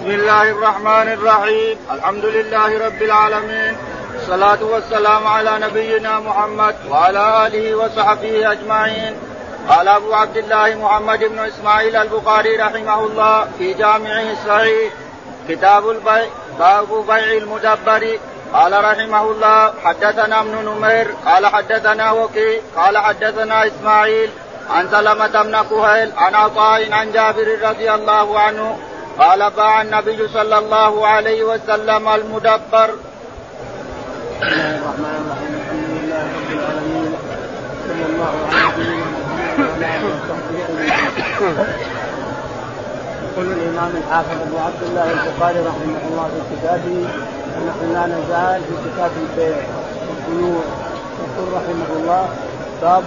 بسم الله الرحمن الرحيم. الحمد لله رب العالمين. الصلاة والسلام على نبينا محمد وعلى آله وصحبه أجمعين. قال أبو عبد الله محمد بن إسماعيل البخاري رحمه الله في جامعه الصحيح كتاب البيع باب بيع المدبر. قال رحمه الله حدثنا ابن نمير. قال حدثنا وكي قال حدثنا إسماعيل. عن سلمة بن كهيل عن عطاء عن جابر رضي الله عنه قال باع النبي صلى الله عليه وسلم المدبر. بسم الله الرحمن الرحيم الحمد لله رب العالمين صلى الله على نبينا محمد يقول الإمام الحافظ أبو عبد الله البخاري رحمه الله في كتابه ونحن لا نزال في كتاب البيع والبيوع يقول رحمه الله باب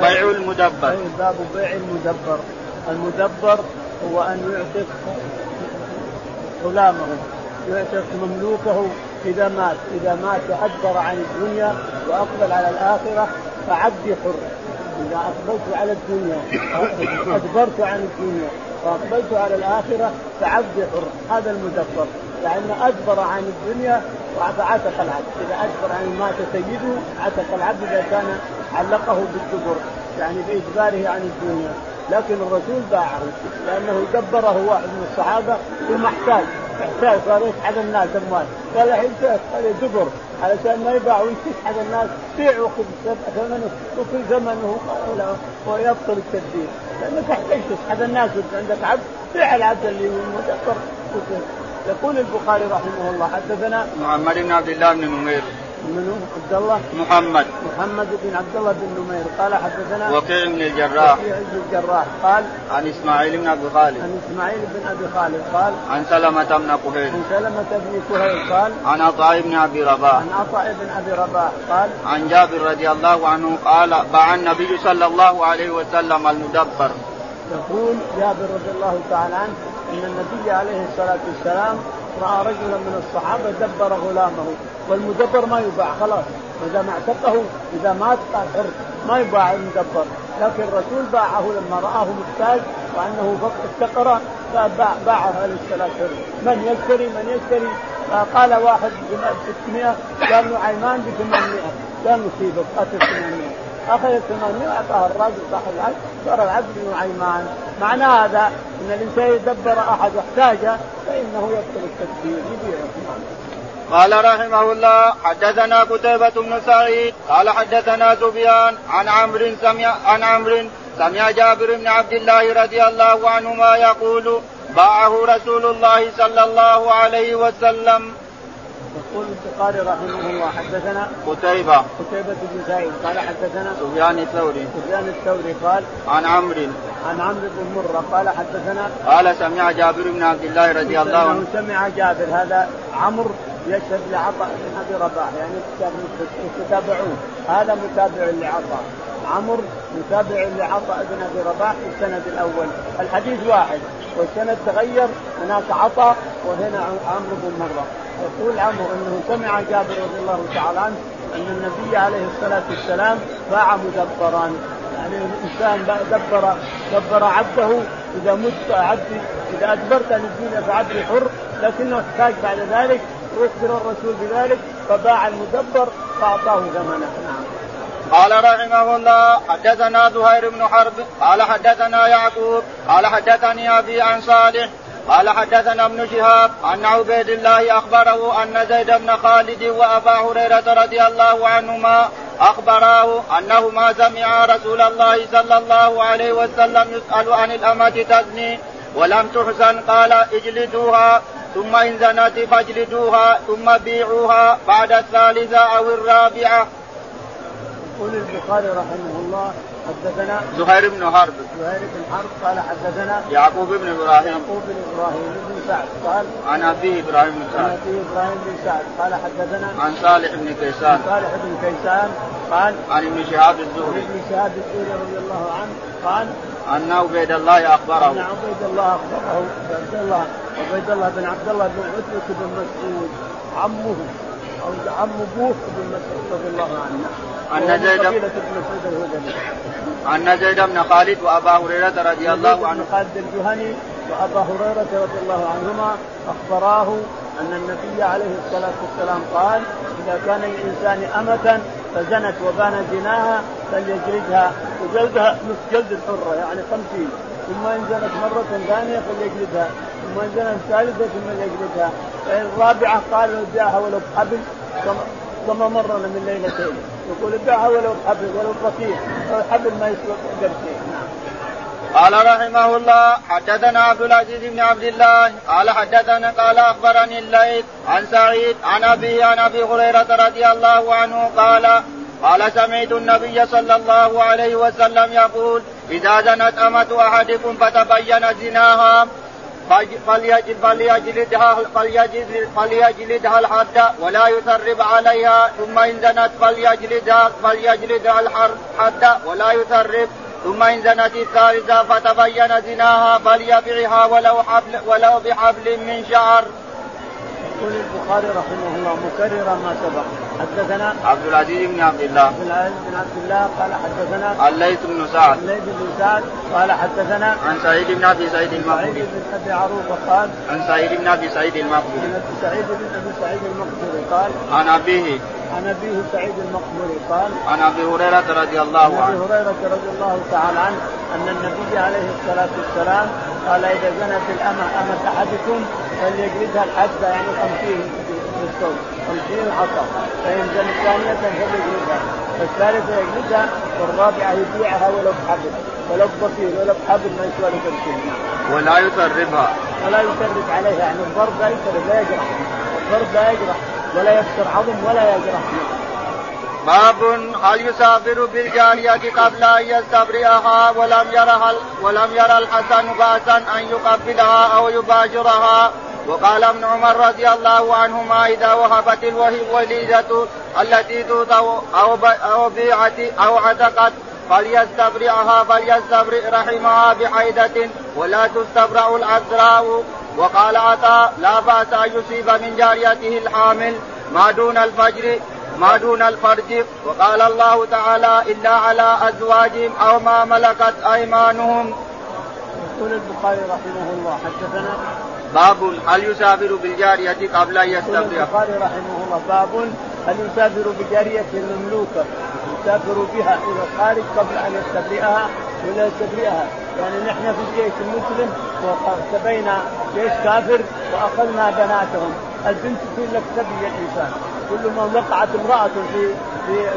بيع المدبر. باب بيع المدبر. المدبر هو أن يعتق غلامه يعتق مملوكه إذا مات. إذا مات ادبر عن الدنيا وأقبل على الآخرة فعبدي حر إذا أقبلت على الدنيا أدبرت عن الدنيا وأقبلت على الآخرة فعبدي حر هذا المدبر. لأنه أدبر عن الدنيا فعتق العبد. إذا أدبر عن مات سيده عتق العبد إذا كان علقه بالدبر يعني بإجباره عن الدنيا. لكن الرسول باعه لأنه دبره واحد من الصحابة ثم احتاج احتاج صار يسحب الناس أموال. قال الحين دبر؟ علشان ما يباع ويسحب الناس بيع وخذ ثمنه وكل ثمنه ويبطل التدبير. لانك تحتاج تسحب الناس عندك عبد بيع العبد اللي هو مدبر. يقول البخاري رحمه الله حدثنا محمد بن عبد الله بن نمير. من عبد الله محمد. محمد بن عبد الله بن نمير. قال حدثنا وكيع بن الجراح. وكيع بن الجراح. قال عن إسماعيل بن أبي خالد. عن إسماعيل بن أبي خالد. قال عن سلمة بن كهيل. عن سلمة بن كهيل. قال عن عطاء بن أبي رباح. عن عطاء بن أبي رباح. قال عن جابر رضي الله عنه قال باع النبي صلى الله عليه وسلم المدبر. يقول جابر رضي الله تعالى عنه إن النبي عليه الصلاة والسلام رأى رجلا من الصحابة دبر غلامه والمدبر ما يباع خلاص. إذا ما اعتقه إذا مات قال حر. ما يباع المدبر. لكن الرسول باعه لما رآه محتاج وأنه افتقر فباعه عليه الصلاة من يشتري من يشتري؟ قال واحد ب 600 قال نعيمان ب 800 قال نصيبك اتى 800 اخذ 800 اعطاها الراجل صاحب العبد صار العبد نعيمان معنى هذا إن الإنسان يدبر أحد واحتاج فإنه يبطل التدبير يبيعه قال رحمه الله حدثنا قتيبة بن سعيد قال حدثنا سفيان عن عمرو سمع عن عمرو سمع جابر بن عبد الله رضي الله عنهما يقول باعه رسول الله صلى الله عليه وسلم. يقول البخاري رحمه الله حدثنا قتيبة. قتيبة بن سعيد قال حدثنا سفيان الثوري. سفيان الثوري قال عن عمرو. عن عمرو بن مرة قال حدثنا قال سمع جابر بن عبد الله رضي الله عنه. سمع جابر هذا عمرو يشهد لعطاء بن أبي رباح يعني يتتابعون هذا متابع لعطاء. عمرو متابع لعطاء بن أبي رباح في السند الأول. الحديث واحد والسند تغير هناك عطاء وهنا عمرو بن مرة. يقول عمرو انه سمع جابر رضي الله تعالى عنه ان النبي عليه الصلاة والسلام باع مدبرا يعني الإنسان دبر دبر عبده إذا مت عبدي إذا أدبرت عن الدنيا فعبدي حر لكنه احتاج بعد ذلك وأخبر الرسول بذلك فباع المدبر فأعطاه ثمنه نعم. قال رحمه الله حدثنا زهير بن حرب قال حدثنا يعقوب قال حدثني أبي عن صالح قال حدثنا ابن شهاب ان عبيد الله أخبره أن زيد بن خالد وأبا هريرة رضي الله عنهما أخبراه أنهما سمعا رسول الله صلى الله عليه وسلم يسأل عن الأمة تزني ولم تحسن قال اجلدوها ثم إن زنت فاجلدوها ثم بيعوها بعد الثالثة أو الرابعة. يقول البخاري رحمه الله حدثنا زهير بن حرب. زهير بن حرب قال حدثنا يعقوب بن إبراهيم. يعقوب بن إبراهيم بن سعد قال عن أبيه إبراهيم بن سعد. عن أبيه إبراهيم بن سعد قال حدثنا عن صالح بن كيسان. صالح بن كيسان قال عن ابن شهاب عن الزهري ابن شهاب الزهري رضي الله عنه قال أن عبيد الله أن اخبره عبيد الله أخبره عبد الله عبيد الله بن عبد الله بن عتبة بن مسعود عمه أو عم ابوه بن مسعود رضي الله عنه. أن زيد- أن زيد بن خالد وأبا هريرة رضي الله عنه. خالد الجهني وأبا هريرة رضي الله عنهما أخبراه أن النبي عليه الصلاة والسلام قال إذا كان الإنسان أمة فزنت وبان زناها فليجلدها وجلدها نصف جلد الحرة يعني خمسين. ثم إن زنت مرة ثانية فليجلدها ثم إن زنت ثالثة ثم ليجلدها. فإن الرابعه قال لو جاءها ولو بحبل كما مرنا من ليلتين يقول ابيعها ولو بحبل ولو بطيخ الحبل ما يسوى قرشين نعم. قال رحمه الله حدثنا عبد العزيز بن عبد الله قال حدثنا قال أخبرني الليث عن سعيد عن أبي عن أبي هريرة رضي الله عنه قال قال سمعت النبي صلى الله عليه وسلم يقول إذا زنت أمة أحدكم فتبين زناها فليجلدها فليجلد فليجلدها الحد ولا يثرب عليها ثم إن زنت فليجلدها فليجلدها الحد ولا يثرب ثم إن زنت الثالثة فتبين زناها فليبعها ولو حبل ولو بحبل من شعر. يقول البخاري رحمه الله مكررا ما سبق. حدثنا عبد العزيز بن عبد الله. عبد العزيز بن عبد الله قال حدثنا الليث بن سعد. الليث بن سعد قال حدثنا عن سعيد بن أبي سعيد المقبري سعيد بن أبي عروبة قال عن سعيد بن أبي سعيد المقبري عن سعيد بن أبي سعيد المقبري قال عن أبيه. عن أبيه سعيد المقبري قال عن أبي هريرة رضي الله عنه عن أبي هريرة رضي الله تعالى عنه أن النبي عليه الصلاة والسلام قال إذا زنت الأمة أمة أحدكم فليجلدها الحد يعني خمسين بالصوت خمسين عصا فإن زنت ثانية فليجلدها والثالثة يجلدها والرابعة يبيعها ولو بحبل ولو بصير ولو بحبل ما يسوى له تمثيل ولا يسربها. ولا يسرب عليها يعني الضرب لا يسرب لا يجرح. الضرب لا يجرح ولا يكسر عظم ولا يجرح. باب هل يسافر بالجارية قبل أن يستبرئها ولم يرها ولم يرى الحسن بأسا أن يقبلها أو يباشرها وقال ابن عمر رضي الله عنهما إذا وهبت الوليده التي توطأ أو أو بيعت أو عتقت فليستبرعها فليستبرئ رحمها بحيدة ولا تستبرع العذراء وقال عطاء لا بأس أن يصيب من جاريته الحامل ما دون الفجر. ما دون الفرج وقال الله تعالى إلا على أزواجهم أو ما ملكت أيمانهم. يقول البخاري رحمه الله حدثنا باب هل يسافر بالجارية قبل أن يستبرئ؟ البخاري رحمه الله باب هل يسافر بجارية مملوكة يسافر بها إلى الخارج قبل أن يستبرئها ولا يستبرئها يعني نحن في الجيش المسلم واختبينا جيش كافر وأخذنا بناتهم البنت تقول لك سبي الإنسان. كل ما وقعت امرأة في في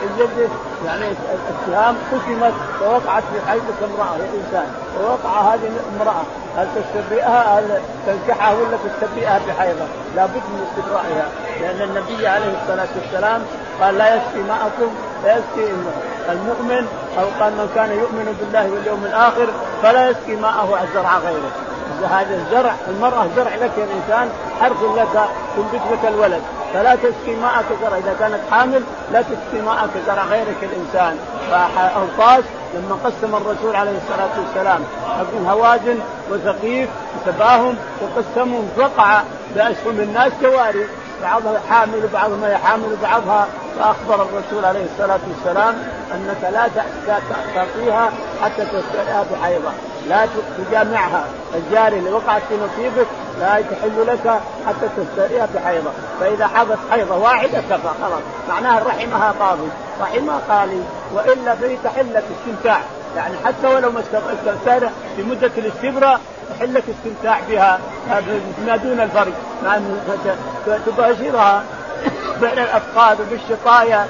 حجته يعني السهام قسمت ووقعت في حيضة امرأة انسان ووقع هذه امرأة هل تستبرئها؟ هل تنكحها ولا تستبرئها بحيضة؟ لابد من استبرائها. لأن النبي عليه الصلاة والسلام قال لا يسقي ماءكم لا يسقي المؤمن أو قال من كان يؤمن بالله واليوم الآخر فلا يسقي ماءه الزرع غيره. هذا الزرع المرأة زرع لك يا الإنسان حرث لك تنبت لك الولد. فلا تسقي ماءك زرع. إذا كانت حامل لا تسقي ماءك زرع غيرك الإنسان. فاوطاس لما قسم الرسول عليه الصلاة والسلام حق هوازن وثقيف وتباهم وقسمهم وقع بأسهم الناس جواري. بعضها حامل وبعضها هي حامل وبعضها فأخبر الرسول عليه الصلاة والسلام أنك لا تعطيها حتى تستريها بحيضة. لا تجامعها. الجاريه اللي وقعت في نصيبك لا تحل لك حتى تستريها بحيضة. فإذا حضت حيضة واحدة كفى خلاص معناها رحمها قاضي. رحمها قاضي. وإلا فهي تحل لك استمتاع. يعني حتى ولو ما استمتعت في مدة الاستبراء تحل لك استمتاع بها. ما دون الفرج مع تباشرها بين الأفقاد وبالشطايا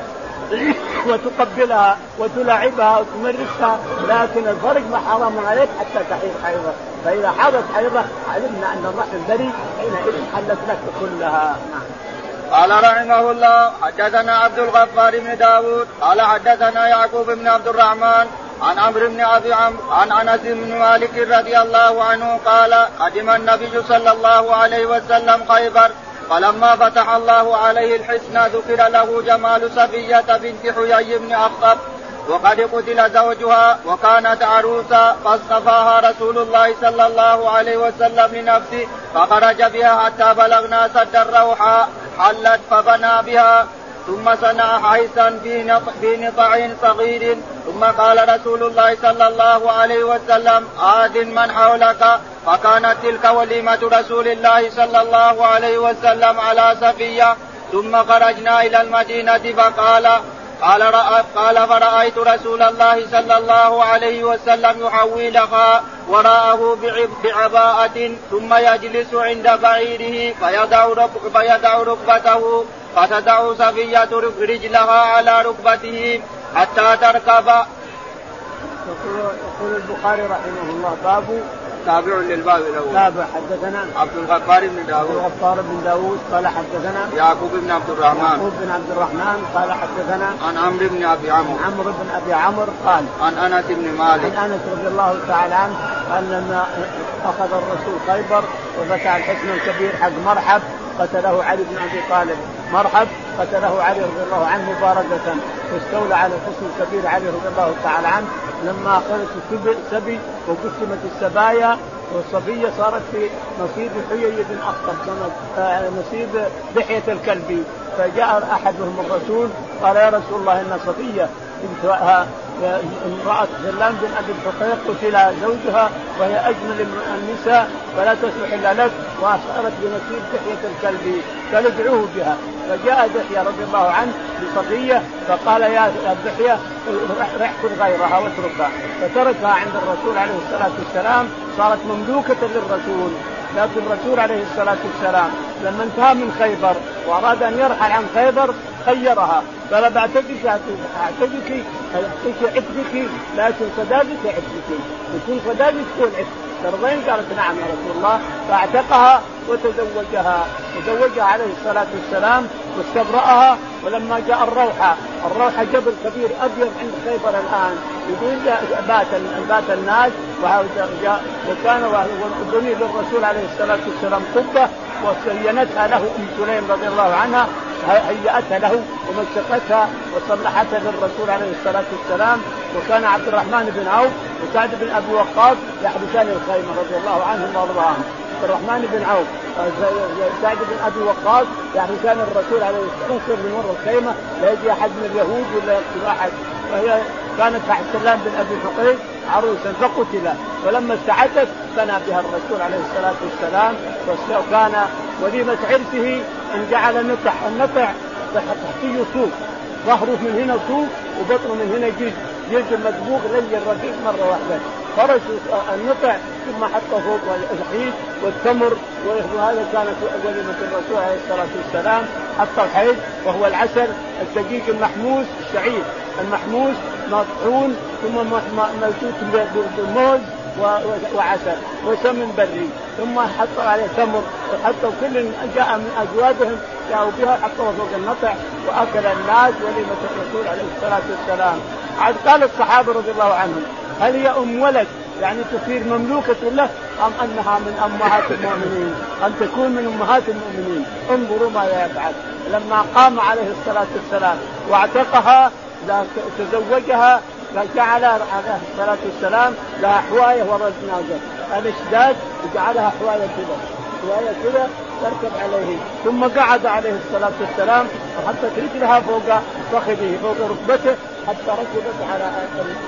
وتقبلها وتلاعبها وتمرسها لكن الفرج ما حرام عليك حتى تحيض حيضة فإذا حضت حيضة علمنا أن الرحم بريء حينئذ حلت لك كلها نعم. قال رحمه الله حدثنا عبد الغفار بن داود قال حدثنا يعقوب بن عبد الرحمن عن عمرو بن أبي عمرو عن أنس بن مالك رضي الله عنه قال قدم النبي صلى الله عليه وسلم خيبر فلما فتح الله عليه الحسن ذكر له جمال صفية بنت حيي بن أخطب وقد قتل زوجها وكانت عروسا فاصطفاها رسول الله صلى الله عليه وسلم لنفسه فخرج بها حتى بلغنا سد الروحاء حلت فبنى بها. ثم صنع حيثا في نطع صغير. ثم قال رسول الله صلى الله عليه وسلم آذ من حولك. فكانت تلك وليمة رسول الله صلى الله عليه وسلم على صفية. ثم خرجنا إلى المدينة فقال قال قال فرأيت رسول الله صلى الله عليه وسلم يحوي لها وراءه بعباءة ثم يجلس عند بعيره فيدع ركبته فتدع صفية رجلها على ركبته حتى تركب. يقول البخاري رحمه الله باب تابع للباب الأول. تابع حدثنا عبد الغفار بن داوود. عبد الغفار بن داوود قال حدثنا يعقوب بن عبد الرحمن. يعقوب بن عبد الرحمن قال حدثنا عن عمرو بن أبي عمرو. عمرو بن أبي عمرو قال عن أنس بن مالك. عن أنس رضي الله تعالى عنه قال لما أخذ الرسول خيبر وفتح الحصن الكبير حق مرحب قتله علي بن أبي طالب. مرحب قتله علي رضي الله عنه مباركة واستولى على الحصن الكبير علي رضي الله تعالى عنه. لما اخذت السبي وقسمت السبايا والصبية صارت في نصيب حيي بن أخطب آه، نصيب دحية الكلبي فجاء أحدهم الرسول قال يا رسول الله إن صفية امرأة سلام بن أبي الحقيق قتل زوجها وهي أجمل النساء فلا تصلح إلا لك وأصارت بنصيب دحية الكلبي قال ادعوه بها. فجاء دحية رضي الله عنه بصفية فقال يا دحية احفظ غيرها واتركها. فتركها عند الرسول عليه الصلاة والسلام صارت مملوكة للرسول. لكن الرسول عليه الصلاة والسلام لما انتهى من خيبر وأراد أن يرحل عن خيبر خيرها. قال بعتقك اعتقك اعتقك عتقك لكن صداقك عتقك يكون صداقك تكون عتق ترضين؟ قالت نعم يا رسول الله. فاعتقها وتزوجها. تزوجها عليه الصلاة والسلام واستبرأها ولما جاء الروحة الروحة جبل كبير أبيض عند خيبر الآن. يقول بات بات الناس وكان بني للرسول عليه الصلاة والسلام قبة وزينتها له أم سليم رضي الله عنها. هيأتها له ومسقتها وصلحتها للرسول عليه الصلاة والسلام وكان عبد الرحمن بن عوف وسعد بن أبي وقاص يحدثان الخيمة رضي الله عنهم وارضاهم عبد الرحمن بن عوف سعد بن أبي وقاص يعني الرسول عليه الصلاة والسلام من الخيمة لا يجي أحد من اليهود ولا يقتل أحد. وهي كانت تحت سلام بن أبي حقيق عروسا فقتل. ولما استعدت بنى بها الرسول عليه الصلاة والسلام وكان وليمة عرسه إن جعل النطع النطع تحتيه صوف ظهره من هنا صوف وبطنه من هنا جلد جلد مدبوغ لي الرقيق مرة واحدة. فرشوا النطع ثم حطوا فوق الحيد والتمر وهذا كانت وليمه الرسول عليه الصلاة والسلام. حط الحيد وهو العسل الدقيق المحموس الشعير. المحموس مطحون ثم ملتوت بالموز وعسل وسمن بري ثم حطوا عليه تمر وحطوا كل جاء من أزواجهم جاءوا بها حطوها فوق النطع وأكل الناس وليمة الرسول عليه الصلاة والسلام. عاد قال الصحابة رضي الله عنهم هل هي أم ولد؟ يعني تصير مملوكة له أم أنها من أمهات المؤمنين؟ أن تكون من أمهات المؤمنين؟ انظروا ماذا يفعل. لما قام عليه الصلاة والسلام واعتقها تزوجها فجعل عليه الصلاة والسلام لها حواية وراء الجنازة الإشداد وجعلها حواية كذا. حواية كذا تركب عليه. ثم قعد عليه الصلاة والسلام وحطت رجلها فوق فخذه فوق ركبته حتى ركبت على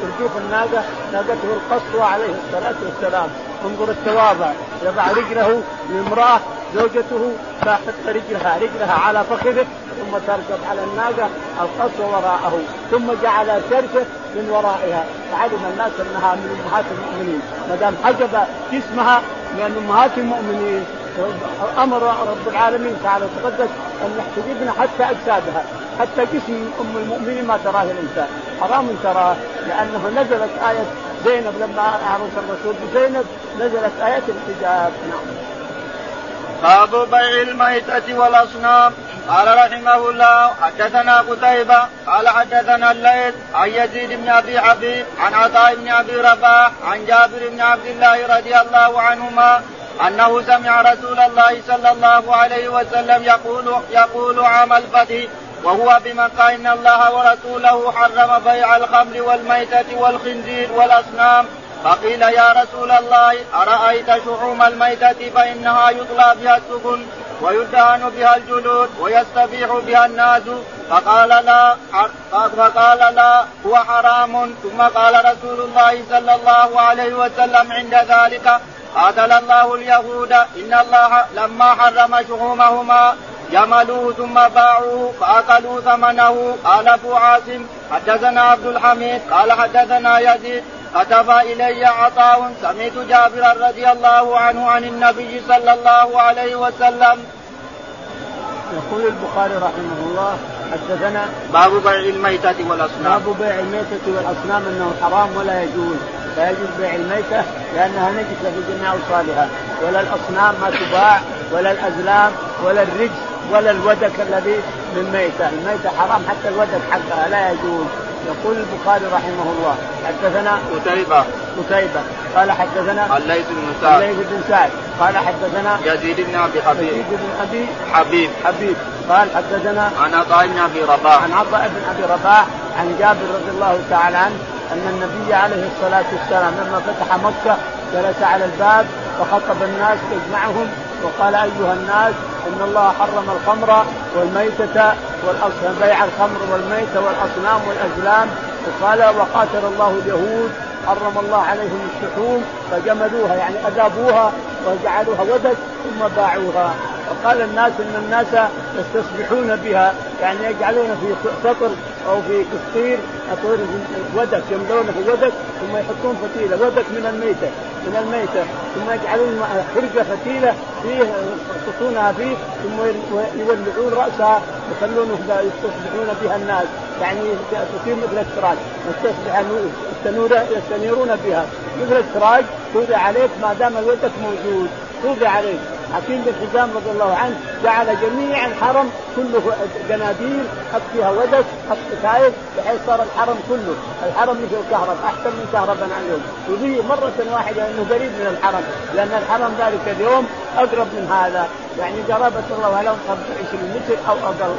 رجوف الناقة ناقته القصوى عليه الصلاة والسلام. انظر التواضع. يضع رجله لامرأة زوجته تحط رجلها رجلها على فخذه ثم تركب على الناقة القصوى وراءه ثم جعل شركة من ورائها. فعلم الناس أنها من أمهات المؤمنين. ما دام حجب جسمها من أمهات المؤمنين أمر رب العالمين تعالى وتقدس أن يحتجبن حتى أجسادها. حتى جسم أم المؤمنين ما تراه الإنسان. حرام تراه لأنه نزلت آية زينب لما عرس الرسول بزينب نزلت آية الحجاب. نعم. باب بيع الميتة والأصنام. قال رحمه الله حدثنا قتيبة قال حدثنا الليث عن يزيد بن أبي حبيب عن عطاء بن أبي رباح عن جابر بن عبد الله رضي الله عنهما أنه سمع رسول الله صلى الله عليه وسلم يقول يقول عام الفتح وهو بمكة إن الله ورسوله حرم بيع الخمر والميتة والخنزير والأصنام. فقيل يا رسول الله أرأيت شحوم الميتة فإنها يطلى بها السفن ويدهن بها الجلود ويستبيح بها الناس؟ فقال لا فقال لا هو حرام. ثم قال رسول الله صلى الله عليه وسلم عند ذلك قاتل الله اليهود إن الله لما حرم شحومهما جملوه ثم باعوه فأكلوا ثمنه. قال أبو عاصم حدثنا عبد الحميد قال حدثنا يزيد كتب إلي عطاء سمعت جابرا رضي الله عنه عن النبي صلى الله عليه وسلم. يقول البخاري رحمه الله حدثنا باب بيع الميتة والأصنام. باب بيع الميتة والأصنام أنه حرام ولا يجوز. لا يجوز بيع الميتة لأنها نجسة في جميع أوصالها. ولا الأصنام ما تباع ولا الأزلام ولا الرجس ولا الودك الذي من ميتة. الميتة حرام حتى الودك حقها لا يجوز. يقول البخاري رحمه الله حدثنا قتيبة. قتيبة. قال حدثنا الليث بن سعد. الليث بن سعد. قال حدثنا يزيد بن أبي حبيب. يزيد بن أبي حبيب. حبيب. قال حدثنا عن عطاء بن أبي رباح. عن عطاء بن أبي رباح عن جابر رضي الله تعالى عنه أن النبي عليه الصلاة والسلام لما فتح مكة جلس على الباب وخطب الناس يجمعهم وقال أيها الناس إن الله حرم الخمر والميتة والاصنام بيع الخمر والميتة والأصنام والأزلام. وقال وقاتل الله اليهود حرم الله عليهم الشحوم فجمدوها يعني أذابوها وجعلوها ودك ثم باعوها. وقال الناس إن الناس يستصبحون بها يعني يجعلون في سطر أو في كثير ودك يملون في ودك ثم يحطون فتيلة ودك من الميتة. من الميته ثم يجعلون حرقه فتيلة فيه يحطونها فيه ثم يولعون رأسها يخلونه يستصبحون بها الناس. يعني تصير مثل السراج. يستصبح يستنيرون بها. مثل السراج توضع عليك ما دام الودك موجود. توضع عليك. حكيم بن حزام رضي الله عنه جعل جميع الحرم كله جناديل حط فيها ودك حط كتايب بحيث صار الحرم كله. الحرم مثل الكهرب أحسن من كهرباء عن اليوم. يضيء مرة واحدة لأنه قريب من الحرم لأن الحرم ذلك اليوم أقرب من هذا. يعني قرابه الله لهم 25 متر أو أقل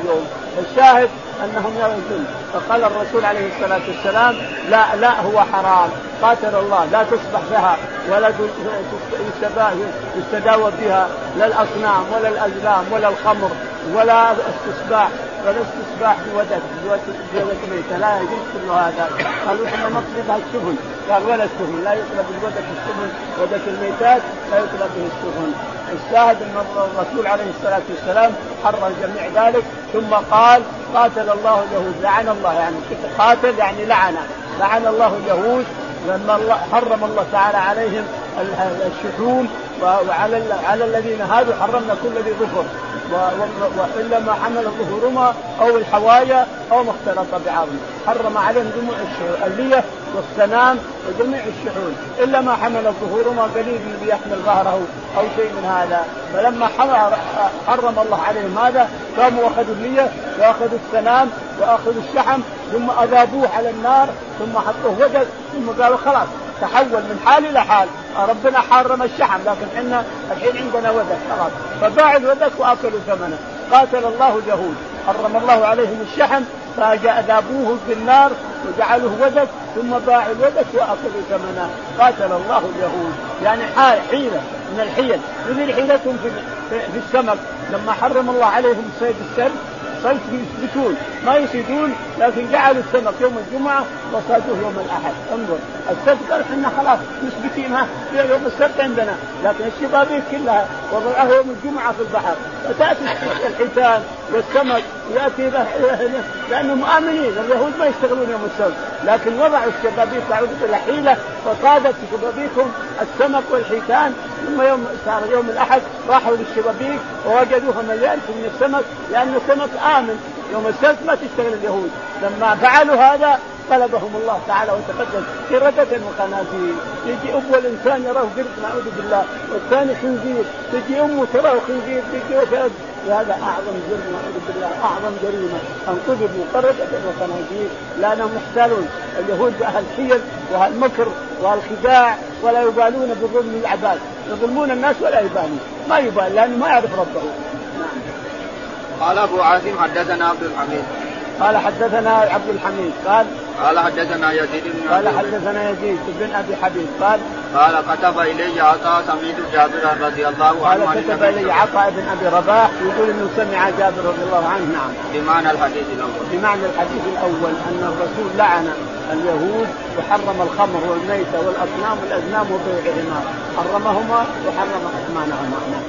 اليوم. الشاهد أنهم يردون فقال الرسول عليه الصلاة والسلام لا لا هو حرام. قاتل الله. لا تصبح بها ولا يستداوى بها. لا الأصنام ولا الأزلام ولا الخمر. ولا استصباح ولا استصباح بودك بودك ميتة لا يجوز كل هذا. قالوا إحنا نطلبها السفن. قال ولا السفن. لا يطلب الودك السفن ودك الميتات لا يطلب به السفن. الشاهد أن الرسول عليه الصلاة والسلام حرم جميع ذلك ثم قال قاتل الله اليهود. لعن الله يعني قاتل يعني لعن. لعن الله اليهود لما الله حرم الله تعالى عليهم الشحوم وعلى على الذين هادوا حرمنا كل ذي ظفر. وإلا ما حمل ظهورهما أو الحوايا أو ما اختلط بعظم حرم عليهم جموع الليه والسنام وجميع الشحون. إلا ما حمل ظهورهما قليل الذي يحمل ظهره أو شيء من هذا. فلما حرم الله عليهم هذا قاموا وأخذوا الليه وأخذوا السنام وأخذوا الشحم ثم أذابوه على النار ثم حطوه وجد ثم قالوا خلاص. تحول من حال إلى حال. ربنا حرم الشحم لكن إحنا الحين عندنا ودك خلاص. فباعوا الودك واكلوا ثمنه. قاتل الله اليهود حرم الله عليهم الشحم فذابوه بالنار وجعلوه ودك ثم باعوا الودك واكلوا ثمنه. قاتل الله اليهود يعني حيلة من الحيل. مثل حيلتهم في, في السمك. لما حرم الله عليهم صيد السرد صيد يثبتون ما يصيدون لكن جعلوا السمك يوم الجمعة وصادوه يوم الأحد. انظر السبت إحنا خلاص مثبتينها يوم السبت عندنا. لكن الشبابيك كلها وضعها يوم الجمعة في البحر. فتأتي الحيتان والسمك يأتي لأنهم امنين اليهود ما يشتغلون يوم السبت. لكن وضعوا الشبابيك اعوذ بالله حيلة فصادت شبابيكهم السمك والحيتان. ثم يوم صار يوم الأحد راحوا للشبابيك ووجدوها مليان من السمك لأن السمك آمن. يوم السبت ما تشتغل اليهود. لما فعلوا هذا طلبهم الله تعالى وتقدم قردة وخنازير يجي أبو الإنسان يراه قرد نعوذ بالله والثاني خنزير. تجي أمه تراه خنزير تجي وفاد وهذا أعظم جرم نعوذ بالله أعظم جريمة. ان قذفوا قردة وخنازير لانهم محتالون. اليهود أهل حيل وأهل مكر وأهل خداع ولا يبالون بظلم العباد. يظلمون الناس ولا يبالون. ما يبالي لأنه ما يعرف ربه. قال أبو عاصم حدثنا عبد الحميد. قال حدثنا عبد الحميد. قال قال حدثنا يزيد بن قال حدثنا يزيد بن أبي حبيب. قال قال كتب إلي عطاء سميت جابر رضي الله عنه قال كتب إلي عطاء بن أبي رباح يقول إنه سمع جابر رضي الله عنه. نعم. بمعنى الحديث الأول. بمعنى الحديث الأول أن الرسول لعن اليهود وحرم الخمر والميتة والأصنام والازنام وبيعهما. حرمهما وحرم اثمانهما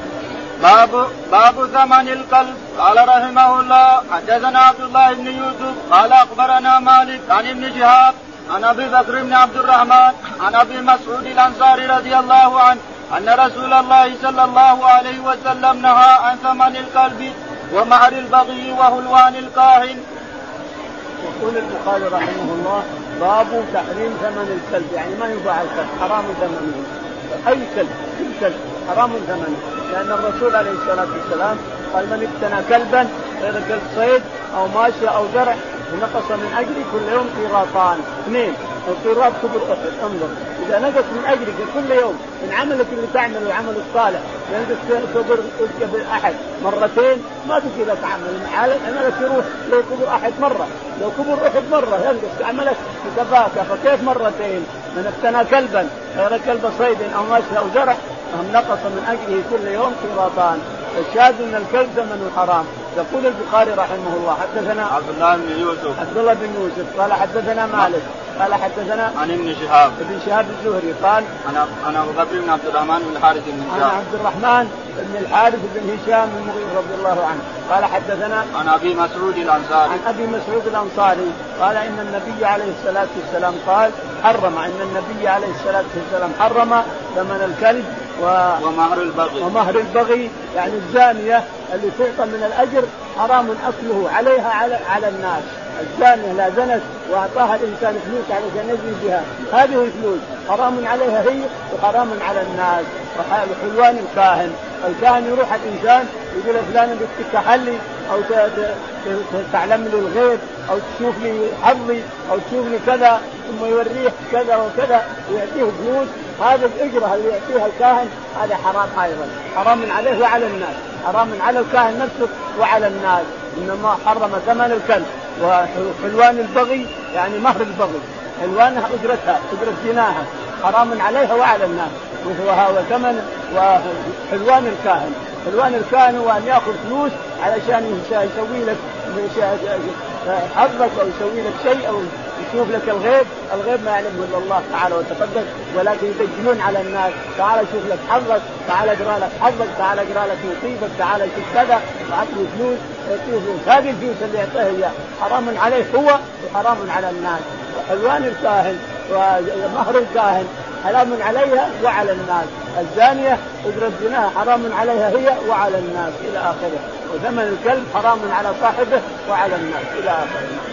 باب باب ثمن القلب. قال رحمه الله حدثنا عبد الله بن يوسف قال أخبرنا مالك عن ابن شهاب عن أبي بكر بن عبد الرحمن عن أبي مسعود الأنصاري رضي الله عنه أن رسول الله صلى الله عليه وسلم نهى عن ثمن القلب ومهر البغي وهلوان الكاهن. يقول البخاري رحمه الله باب تحريم ثمن الكلب يعني ما يباع الكلب حرام ثمنه أي كلب كل كلب حرام ثمنه لأن الرسول عليه الصلاة والسلام قال من اقتنى كلبا غير كلب صيد أو ماشيه أو زرع ونقص من أجري كل يوم قيراطان اثنين القيراط كبر احد انظر إذا نقص من أجرك كل يوم من عملك اللي تعمله العمل الصالح ينقص كبر كبر احد مرتين ما تجي لك عمل. عملك يروح لو كبر أحد مرة. لو كبر أحد مرة ينقص عملك بكفاكه فكيف مرتين؟ من اقتنى كلبا غير كلب صيد أو ماشي أو زرع فهم نقص من أجله كل يوم قيراطان الشاهد إن الكلب ثمنه حرام يقول البخاري رحمه الله حدثنا عبد الله بن يوسف. عبد الله بن يوسف. قال حدثنا مالك. قال حدثنا عن ابن شهاب. ابن شهاب الزهري قال أنا أنا أبو بكر بن عبد الرحمن بن الحارث بن هشام. عن عبد الرحمن بن الحارث بن هشام بن مغير رضي الله عنه. قال حدثنا عن أبي مسعود الأنصاري. عن أبي مسعود الأنصاري. قال إن النبي عليه الصلاة والسلام قال حرم. إن النبي عليه الصلاة والسلام حرم ثمن الكلب و... ومهر البغي. ومهر البغي يعني الزانية اللي تعطى من الأجر حرام أكله عليها على على الناس. الزانية لا زنت وأعطاها الإنسان فلوس علشان يزني بها. هذه الفلوس. حرام عليها هي وحرام على الناس. وحلوان الكاهن. الكاهن يروح الإنسان يقول فلان بدك تحلي أو تعلم لي الغيب أو تشوف لي حظي أو تشوف لي كذا ثم يوريه كذا وكذا ويعطيه فلوس هذا الاجره اللي يعطيها الكاهن هذا حرام أيضا. حرام عليه وعلى الناس. حرام على الكاهن نفسه وعلى الناس. إنما حرم ثمن الكلب. وحلوان البغي يعني مهر البغي. حلوانها أجرتها أجرة زناها حرام عليها وعلى الناس. وهو ثمن وحلوان الكاهن. حلوان الكاهن هو أن يأخذ فلوس علشان يسوي لك حظك أو يسوي لك شيء أو يشوف لك الغيب، الغيب ما يعلمه إلا الله تعالى وتقدس ولكن يدجلون على الناس، تعال شوف لك حظك، تعال اقرأ لك حظك، تعال اقرأ لك نصيبك، تعال شوف كذا، واعطني فلوس، يعطيه فلوس، هذه الفلوس اللي يعطيها إياه حرام عليه هو وحرام على الناس، وحلوان الكاهن ومهر الكاهن حرام عليها وعلى الناس. الزانية أجرة زناها حرام عليها هي وعلى الناس. إلى آخره. وثمن الكلب حرام على صاحبه وعلى الناس. إلى آخره.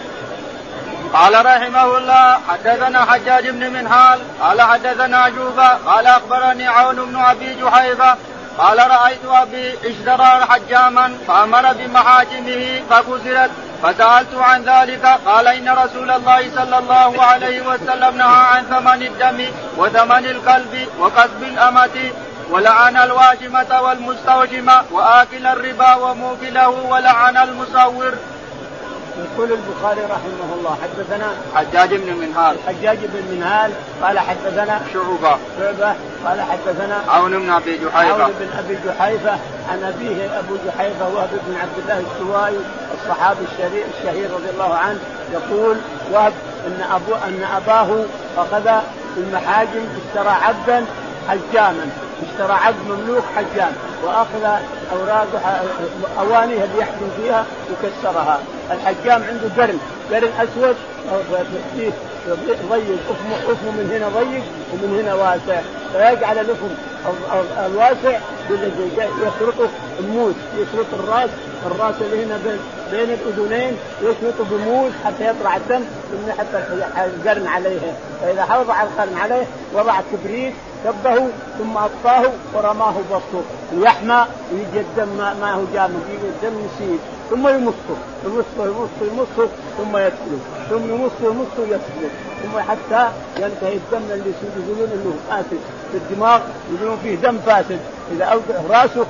قال رحمه الله حدثنا حجاج بن منهال قال حدثنا جوبة قال أخبرني عون بن أبي جحيفة قال رأيت أبي اشترى حجاما فأمر بمحاجمه فكسرت فسألت عن ذلك قال إن رسول الله صلى الله عليه وسلم نهى عن ثمن الدم وثمن الكلب وكسب الأمة ولعن الواشمة والمستوجمة وآكل الربا وموكله ولعن المصور. يقول البخاري رحمه الله حدثنا حجاج بن منهال. حجاج بن منهال قال حدثنا شعبة. شعبة قال حدثنا عون بن أبي جحيفة. عون بن أبي جحيفة عن أبيه أبو جحيفة وهب بن عبد الله السوائي الصحابي الشهير الشهير رضي الله عنه يقول وهب إن ابو إن أباه اخذ المحاجم اشترى عبدا حجاما. اشترى عبد مملوك حجام وأخذ اوراق اوانيه اللي يحكم فيها وكسرها. الحجام عنده قرن قرن أسود فيه ضيق افمه من هنا ضيق ومن هنا واسع. فيجعل الافم الواسع يخلطه الموس يخلط الراس الراس اللي هنا بين الأذنين يخلطه بموس حتى يطلع الدم ثم يحط القرن عليه فإذا وضع القرن عليه وضع كبريت كبه ثم أطفاه ورماه بسطه ليحمى ويجي الدم ما هو جامد يجي الدم يسيل ثم يمصه يمصه يمصه يمصه ثم يدخله ثم يمصه يمصه يدخله ثم حتى ينتهي الدم اللي يقولون إنه فاسد في الدماغ يقولون فيه دم فاسد. إذا اوقع راسه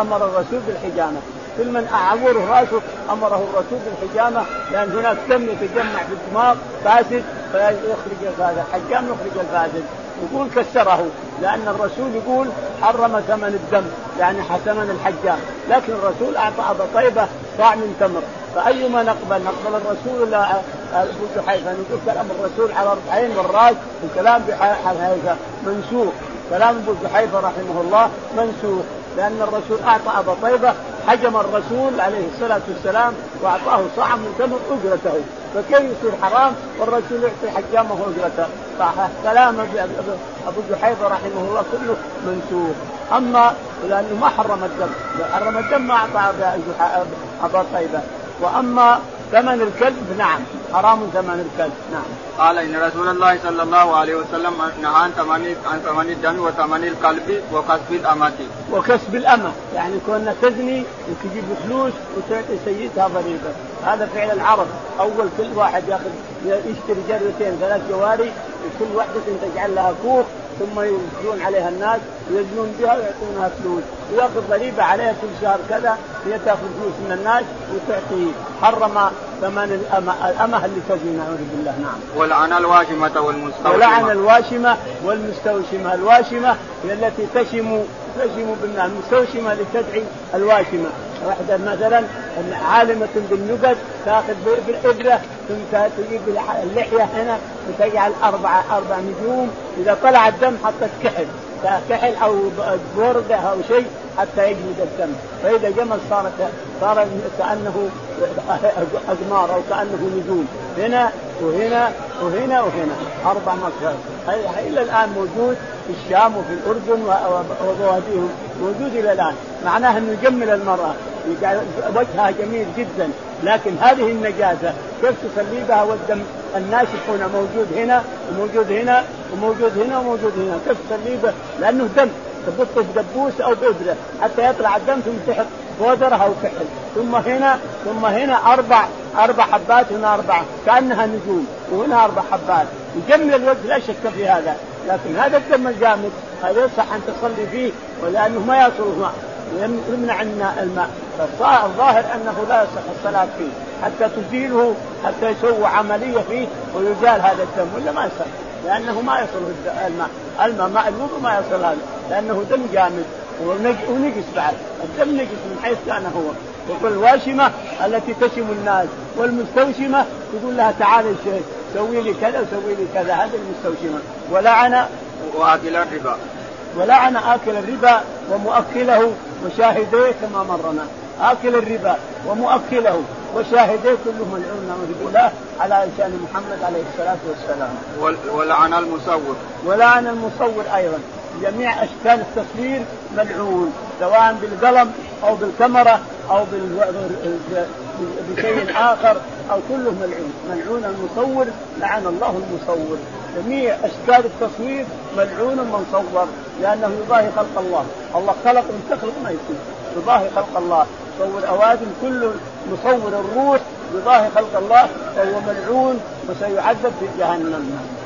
أمر الرسول بالحجامة. كل من اعور راسه أمره الرسول بالحجامة. لأن هناك دم يتجمع في الدماغ فاسد فيخرج هذا الحجام يخرج الفاسد. يقول كسره لأن الرسول يقول حرم ثمن الدم يعني ثمن الحجام. لكن الرسول أعطى أبا طيبة صاع من تمر. فأيما نقبل؟ نقبل الرسول ولا أبو جحيفه نقول كلام الرسول على اربعين مرات وكلام حذيفه منسوخ. كلام أبو جحيفه رحمه الله منسوخ. لأن الرسول أعطى أبا طيبة حجم الرسول عليه الصلاة والسلام وأعطاه صاع من تمر أجرته. فكيف يصير حرام؟ والرسول يعطي حجامه اجرته فكلام أبو جحيفة رحمه الله كله منسوخ. أما لأنه ما حرم الدم. لو حرم الدم ما أعطى ابا طيبة. وأما ثمن الكلب نعم. حرام ثمن الكلب نعم. قال إن رسول الله صلى الله عليه وسلم نهى عن ثمن عن ثمن الدم وثمن الكلب وكسب الأمة وكسب الأمة. يعني كنا تزني وتجيب فلوس وتعطي سيدها ضريبة. هذا فعل العرب. أول كل واحد ياخذ يشتري جرتين ثلاث جواري وكل واحدة تجعل لها كوخ ثم يدخلون عليها الناس ويزنون بها ويعطونها فلوس. ويأخذ ضريبه عليها كل شهر كذا هي تاخذ فلوس من الناس وتعطيه حرم ثمن الأمة اللي تزني نعوذ بالله نعم. ولعن الواشمة والمستوشمة. ولعن الواشمة والمستوشمة. الواشمة هي التي تشم تشم بالنار المستوشمة لتدعي الواشمة. واحدة مثلا عالمة بالنقد تأخذ بالإبرة ثم تجيب اللحية هنا وتجعل أربعة أربع نجوم. إذا طلع الدم حطت كحل كحل أو بوردة أو شيء حتى يجمد الدم. فإذا جمد صارت صار كأنه أقمار أو كأنه نجوم. هنا وهنا وهنا وهنا. أربع مصر إلى الآن موجود في الشام وفي الأردن وبواديهم موجود إلى الآن. معناه أنه يجمل المرأة. وجهها جميل جدا. لكن هذه النجاسة كيف تصلي بها والدم؟ الناشف هنا موجود هنا وموجود هنا وموجود هنا وموجود هنا. كيف تصلي به؟ لأنه دم تبطه بدبوس أو بإبرة. حتى يطلع الدم ثم تحط بودره أو كحل ثم هنا ثم هنا أربع أربع حبات هنا اربعه كأنها نجوم وهنا أربع حبات. يجمل الوجه لا شك في هذا. لكن هذا الدم الجامد هذا يصح أن تصلي فيه ولأنه ما يصل الماء يمنع عنا الماء. فالظاهر أنه لا يصح الصلاة فيه حتى تزيله حتى يسووا عملية فيه ويزال هذا الدم ولا ما يصح؟ لأنه ما يصل الماء. الماء ماء الوضوء ما يصل هذا لأنه دم جامد ونجس بعد. الدم نجس من حيث كان هو. يقول الواشمة التي تشم الناس والمستوشمة يقول لها تعالي شيء سوي لي كذا وسوي لي كذا هذه المستوشمة. ولعن واكل الربا ولعن آكل الربا ومؤكله وشاهديه كما مرنا آكل الربا ومؤكله وشاهديه كلهم نعوذ بالله على لسان محمد عليه الصلاة والسلام. ولعن المصور. ولعن المصور أيضا جميع أشكال التصوير ملعون سواء بالقلم أو بالكاميرا أو بشيء آخر أو كله ملعون، ملعون المصور لعن الله المصور، جميع أشكال التصوير ملعون من صور لأنه يضاهي خلق الله، الله خلق من تخلق ما يصير، يضاهي خلق الله، يصور اوادم كل مصور الروح يضاهي خلق الله فهو ملعون وسيعذب في جهنم.